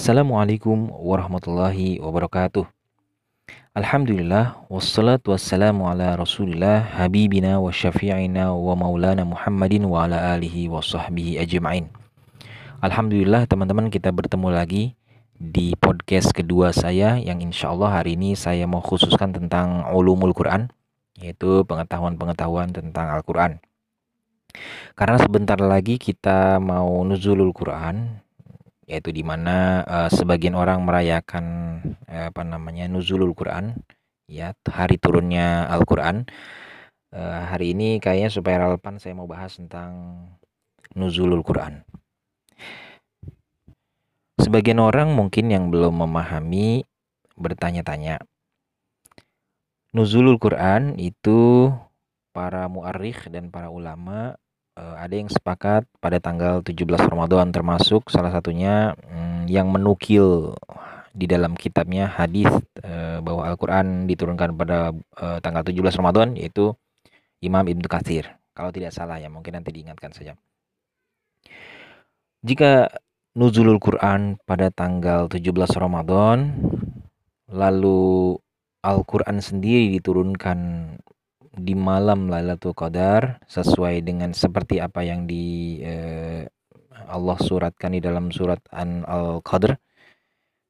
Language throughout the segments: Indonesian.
Assalamualaikum warahmatullahi wabarakatuh. Alhamdulillah wassalatu wassalamu ala Rasulillah habibina wa syafi'ina wa maulana Muhammadin wa ala alihi wa sahbihi ajma'in. Alhamdulillah teman-teman kita bertemu lagi di podcast kedua saya yang insya Allah hari ini saya mau khususkan tentang ulumul Quran yaitu pengetahuan-pengetahuan tentang Al-Quran. Karena sebentar lagi kita mau nuzulul Quran yaitu di mana uh, sebagian orang merayakan uh, apa namanya nuzulul Quran ya hari turunnya Al-Quran. Uh, hari ini kayaknya supaya relevan saya mau bahas tentang nuzulul Quran. Sebagian orang mungkin yang belum memahami bertanya-tanya nuzulul Quran itu para muarikh dan para ulama ada yang sepakat pada tanggal 17 Ramadan termasuk salah satunya um, yang menukil di dalam kitabnya hadis uh, bahwa Al-Qur'an diturunkan pada uh, tanggal 17 Ramadan yaitu Imam Ibnu Katsir. Kalau tidak salah ya, mungkin nanti diingatkan saja. Jika nuzulul Quran pada tanggal 17 Ramadan lalu Al-Qur'an sendiri diturunkan di malam Lailatul Qadar sesuai dengan seperti apa yang di eh, Allah suratkan di dalam surat An Al-Qadr.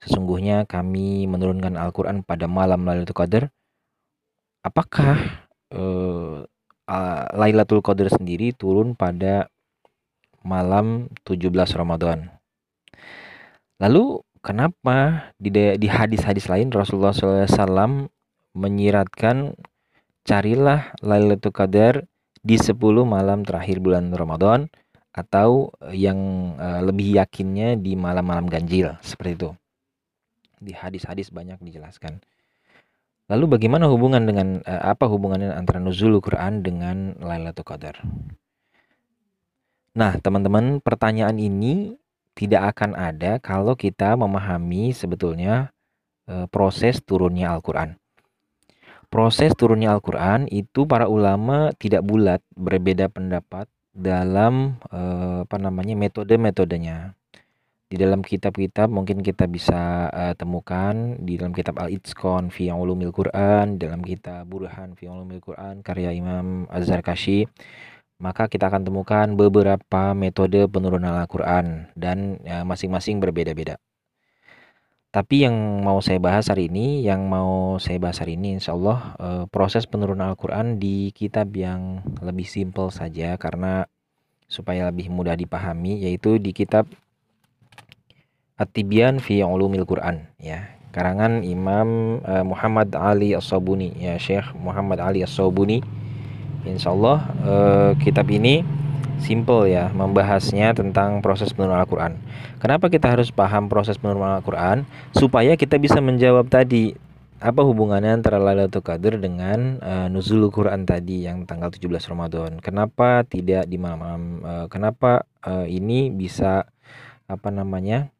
Sesungguhnya kami menurunkan Al-Qur'an pada malam Lailatul Qadar. Apakah eh, Lailatul Qadar sendiri turun pada malam 17 Ramadan? Lalu kenapa di di hadis-hadis lain Rasulullah SAW menyiratkan carilah Lailatul Qadar di 10 malam terakhir bulan Ramadan atau yang uh, lebih yakinnya di malam-malam ganjil seperti itu. Di hadis-hadis banyak dijelaskan. Lalu bagaimana hubungan dengan uh, apa hubungannya antara nuzul Quran dengan Lailatul Qadar? Nah, teman-teman, pertanyaan ini tidak akan ada kalau kita memahami sebetulnya uh, proses turunnya Al-Qur'an proses turunnya Al-Quran itu para ulama tidak bulat berbeda pendapat dalam eh, apa namanya metode-metodenya di dalam kitab-kitab mungkin kita bisa uh, temukan di dalam kitab Al-Itqan fi Ulumil Quran, dalam kitab Burhan fi Ulumil Quran karya Imam Az-Zarkashi, maka kita akan temukan beberapa metode penurunan Al-Quran dan ya, masing-masing uh, berbeda-beda. Tapi yang mau saya bahas hari ini, yang mau saya bahas hari ini insya Allah eh, proses penurunan Al-Quran di kitab yang lebih simpel saja karena supaya lebih mudah dipahami yaitu di kitab At-Tibyan fi Ulumil Quran ya. Karangan Imam eh, Muhammad Ali As-Sabuni ya Syekh Muhammad Ali As-Sabuni. Insyaallah eh, kitab ini simple ya membahasnya tentang proses penurunan Al-Quran. Kenapa kita harus paham proses penurunan Al-Quran? Supaya kita bisa menjawab tadi apa hubungannya antara Lailatul Qadar dengan uh, nuzul Quran tadi yang tanggal 17 Ramadan? Kenapa tidak di malam uh, kenapa uh, ini bisa apa namanya?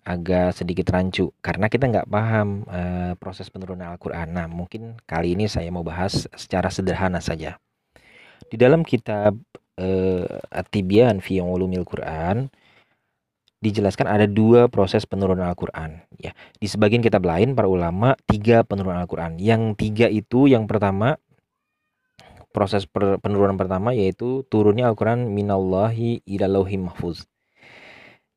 agak sedikit rancu karena kita nggak paham uh, proses penurunan Al-Qur'an. Nah, mungkin kali ini saya mau bahas secara sederhana saja. Di dalam kitab uh, At-Tibyan fi Ulumil Quran dijelaskan ada dua proses penurunan Al-Quran ya. Di sebagian kitab lain para ulama tiga penurunan Al-Quran. Yang tiga itu yang pertama proses per, penurunan pertama yaitu turunnya Al-Quran minallahi ila lauhi mahfuz.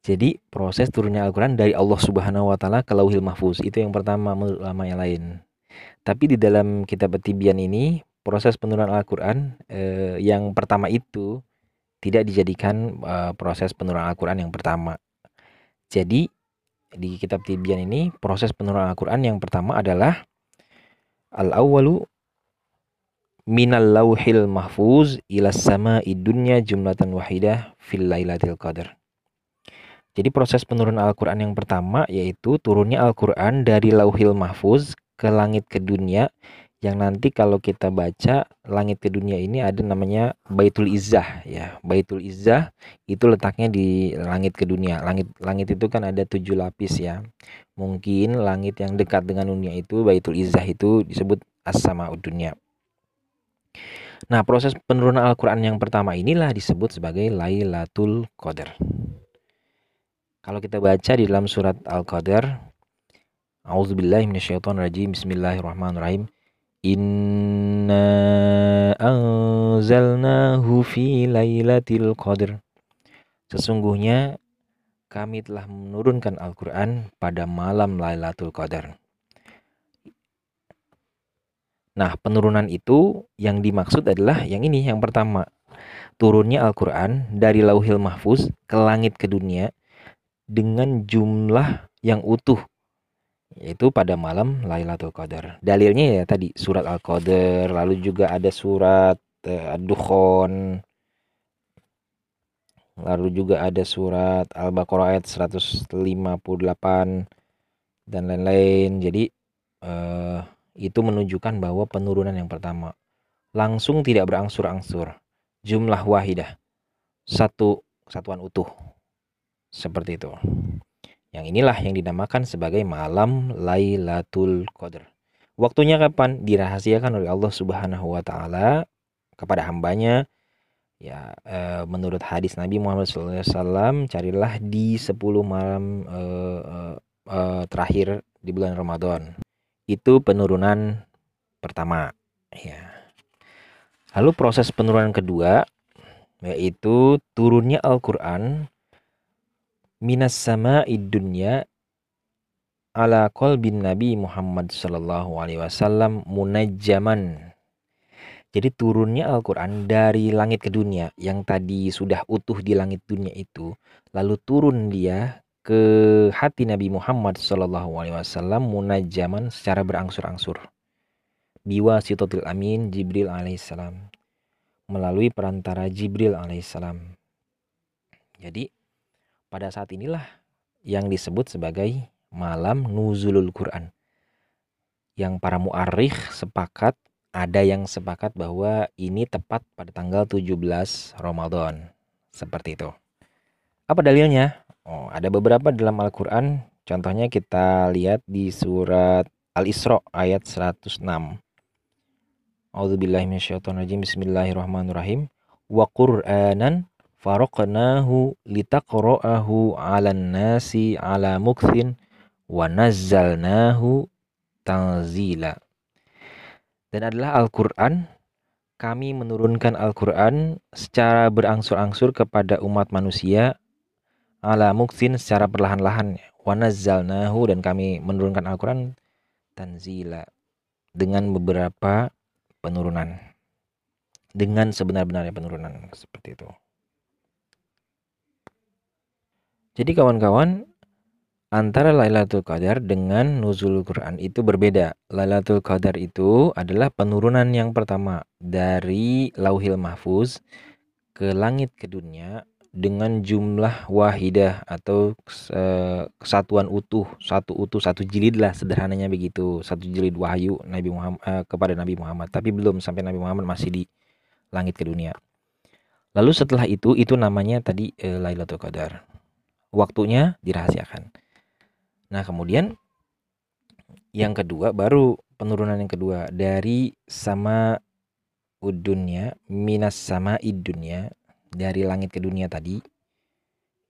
Jadi proses turunnya Al-Quran dari Allah Subhanahu Wa Taala ke lauhil mahfuz. Itu yang pertama menurut ulama yang lain. Tapi di dalam kitab At-Tibyan ini proses penurunan Al-Quran eh, yang pertama itu tidak dijadikan uh, proses penurunan Al-Quran yang pertama. Jadi di kitab Tibyan ini proses penurunan Al-Quran yang pertama adalah al-awwalu minal lauhil mahfuz ila sama idunya jumlatan wahidah fil lailatul qadar. Jadi proses penurunan Al-Quran yang pertama yaitu turunnya Al-Quran dari lauhil mahfuz ke langit ke dunia yang nanti kalau kita baca langit ke dunia ini ada namanya Baitul Izzah ya. Baitul Izzah itu letaknya di langit ke dunia. Langit langit itu kan ada tujuh lapis ya. Mungkin langit yang dekat dengan dunia itu Baitul Izzah itu disebut as-sama dunia nah proses penurunan Al-Quran yang pertama inilah disebut sebagai Lailatul Qadar. Kalau kita baca di dalam surat Al-Qadar, A'udzubillahi minasyaitonirrajim. Bismillahirrahmanirrahim. Inna anzalnahu fi lailatul qadr. Sesungguhnya kami telah menurunkan Al-Qur'an pada malam Lailatul Qadar. Nah, penurunan itu yang dimaksud adalah yang ini, yang pertama. Turunnya Al-Quran dari lauhil mahfuz ke langit ke dunia dengan jumlah yang utuh yaitu pada malam Lailatul Qadar. Dalilnya ya tadi surat Al-Qadar, lalu juga ada surat uh, Ad-Dukhan, lalu juga ada surat Al-Baqarah ayat 158 dan lain-lain. Jadi uh, itu menunjukkan bahwa penurunan yang pertama langsung tidak berangsur-angsur. Jumlah wahidah. Satu kesatuan utuh. Seperti itu. Yang inilah yang dinamakan sebagai malam Lailatul Qadar. Waktunya kapan? Dirahasiakan oleh Allah Subhanahu wa taala kepada hambanya ya e, menurut hadis Nabi Muhammad SAW carilah di 10 malam e, e, terakhir di bulan Ramadan itu penurunan pertama ya. Lalu proses penurunan kedua yaitu turunnya Al-Qur'an minas sama dunya ala qalbin Nabi Muhammad sallallahu alaihi wasallam munajjaman. Jadi turunnya Al-Qur'an dari langit ke dunia yang tadi sudah utuh di langit dunia itu, lalu turun dia ke hati Nabi Muhammad Shallallahu Alaihi Wasallam munajaman secara berangsur-angsur. Biwa sitotil amin Jibril alaihissalam melalui perantara Jibril alaihissalam. Jadi pada saat inilah yang disebut sebagai malam nuzulul Quran. Yang para muarikh sepakat ada yang sepakat bahwa ini tepat pada tanggal 17 Ramadan. Seperti itu. Apa dalilnya? Oh, ada beberapa dalam Al-Qur'an. Contohnya kita lihat di surat Al-Isra ayat 106. A'udzubillahi minasyaitonirrajim. Bismillahirrahmanirrahim. Wa Qur'anan faraqnahu litaqra'ahu 'alan nasi 'ala mukthin wa nazzalnahu. Dan adalah Al-Qur'an kami menurunkan Al-Qur'an secara berangsur-angsur kepada umat manusia ala muksin secara perlahan-lahan wanazzalnahu dan kami menurunkan Al-Qur'an tanzila dengan beberapa penurunan dengan sebenar-benarnya penurunan seperti itu. Jadi kawan-kawan antara Lailatul Qadar dengan nuzul Quran itu berbeda. Lailatul Qadar itu adalah penurunan yang pertama dari Lauhil Mahfuz ke langit ke dunia dengan jumlah wahidah atau kesatuan utuh satu utuh satu jilid lah sederhananya begitu. Satu jilid wahyu Nabi Muhammad uh, kepada Nabi Muhammad. Tapi belum sampai Nabi Muhammad masih di langit ke dunia. Lalu setelah itu itu namanya tadi uh, Lailatul Qadar waktunya dirahasiakan. Nah kemudian yang kedua baru penurunan yang kedua dari sama udunya minas sama idunya dari langit ke dunia tadi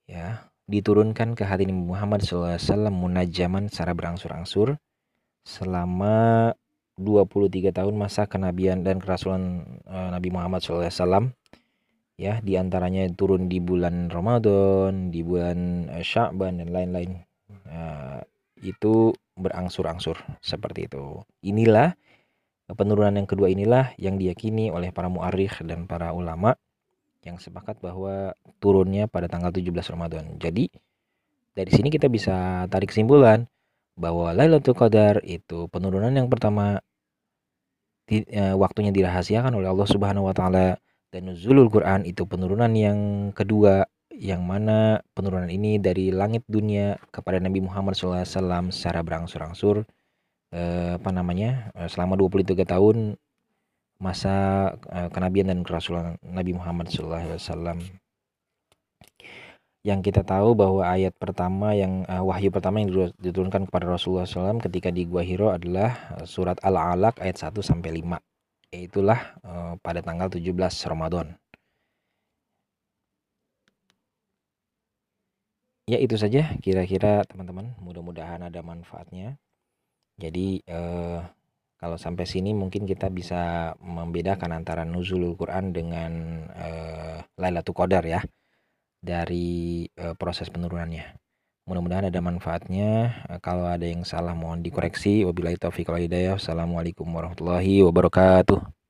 ya diturunkan ke hati Nabi Muhammad SAW munajaman secara berangsur-angsur selama 23 tahun masa kenabian dan kerasulan uh, Nabi Muhammad SAW ya di antaranya turun di bulan Ramadan di bulan uh, Sya'ban dan lain-lain uh, itu berangsur-angsur seperti itu inilah penurunan yang kedua inilah yang diyakini oleh para muarikh dan para ulama yang sepakat bahwa turunnya pada tanggal 17 Ramadan. Jadi dari sini kita bisa tarik kesimpulan bahwa Lailatul Qadar itu penurunan yang pertama di, e, waktunya dirahasiakan oleh Allah Subhanahu wa taala dan nuzulul Quran itu penurunan yang kedua yang mana penurunan ini dari langit dunia kepada Nabi Muhammad SAW secara berangsur-angsur eh, apa namanya e, selama 23 tahun masa uh, kenabian dan kerasulan Nabi Muhammad SAW yang kita tahu bahwa ayat pertama yang uh, wahyu pertama yang diturunkan kepada Rasulullah SAW ketika di Gua Hiro adalah uh, surat Al-Alaq ayat 1 sampai 5. Itulah uh, pada tanggal 17 Ramadan. ya itu saja kira-kira teman-teman, mudah-mudahan ada manfaatnya. Jadi eh, kalau sampai sini mungkin kita bisa membedakan antara nuzulul Quran dengan eh, Lailatul Qadar ya dari eh, proses penurunannya. Mudah-mudahan ada manfaatnya. Eh, kalau ada yang salah mohon dikoreksi. Wabillahi taufiq wal hidayah. Wassalamualaikum warahmatullahi wabarakatuh.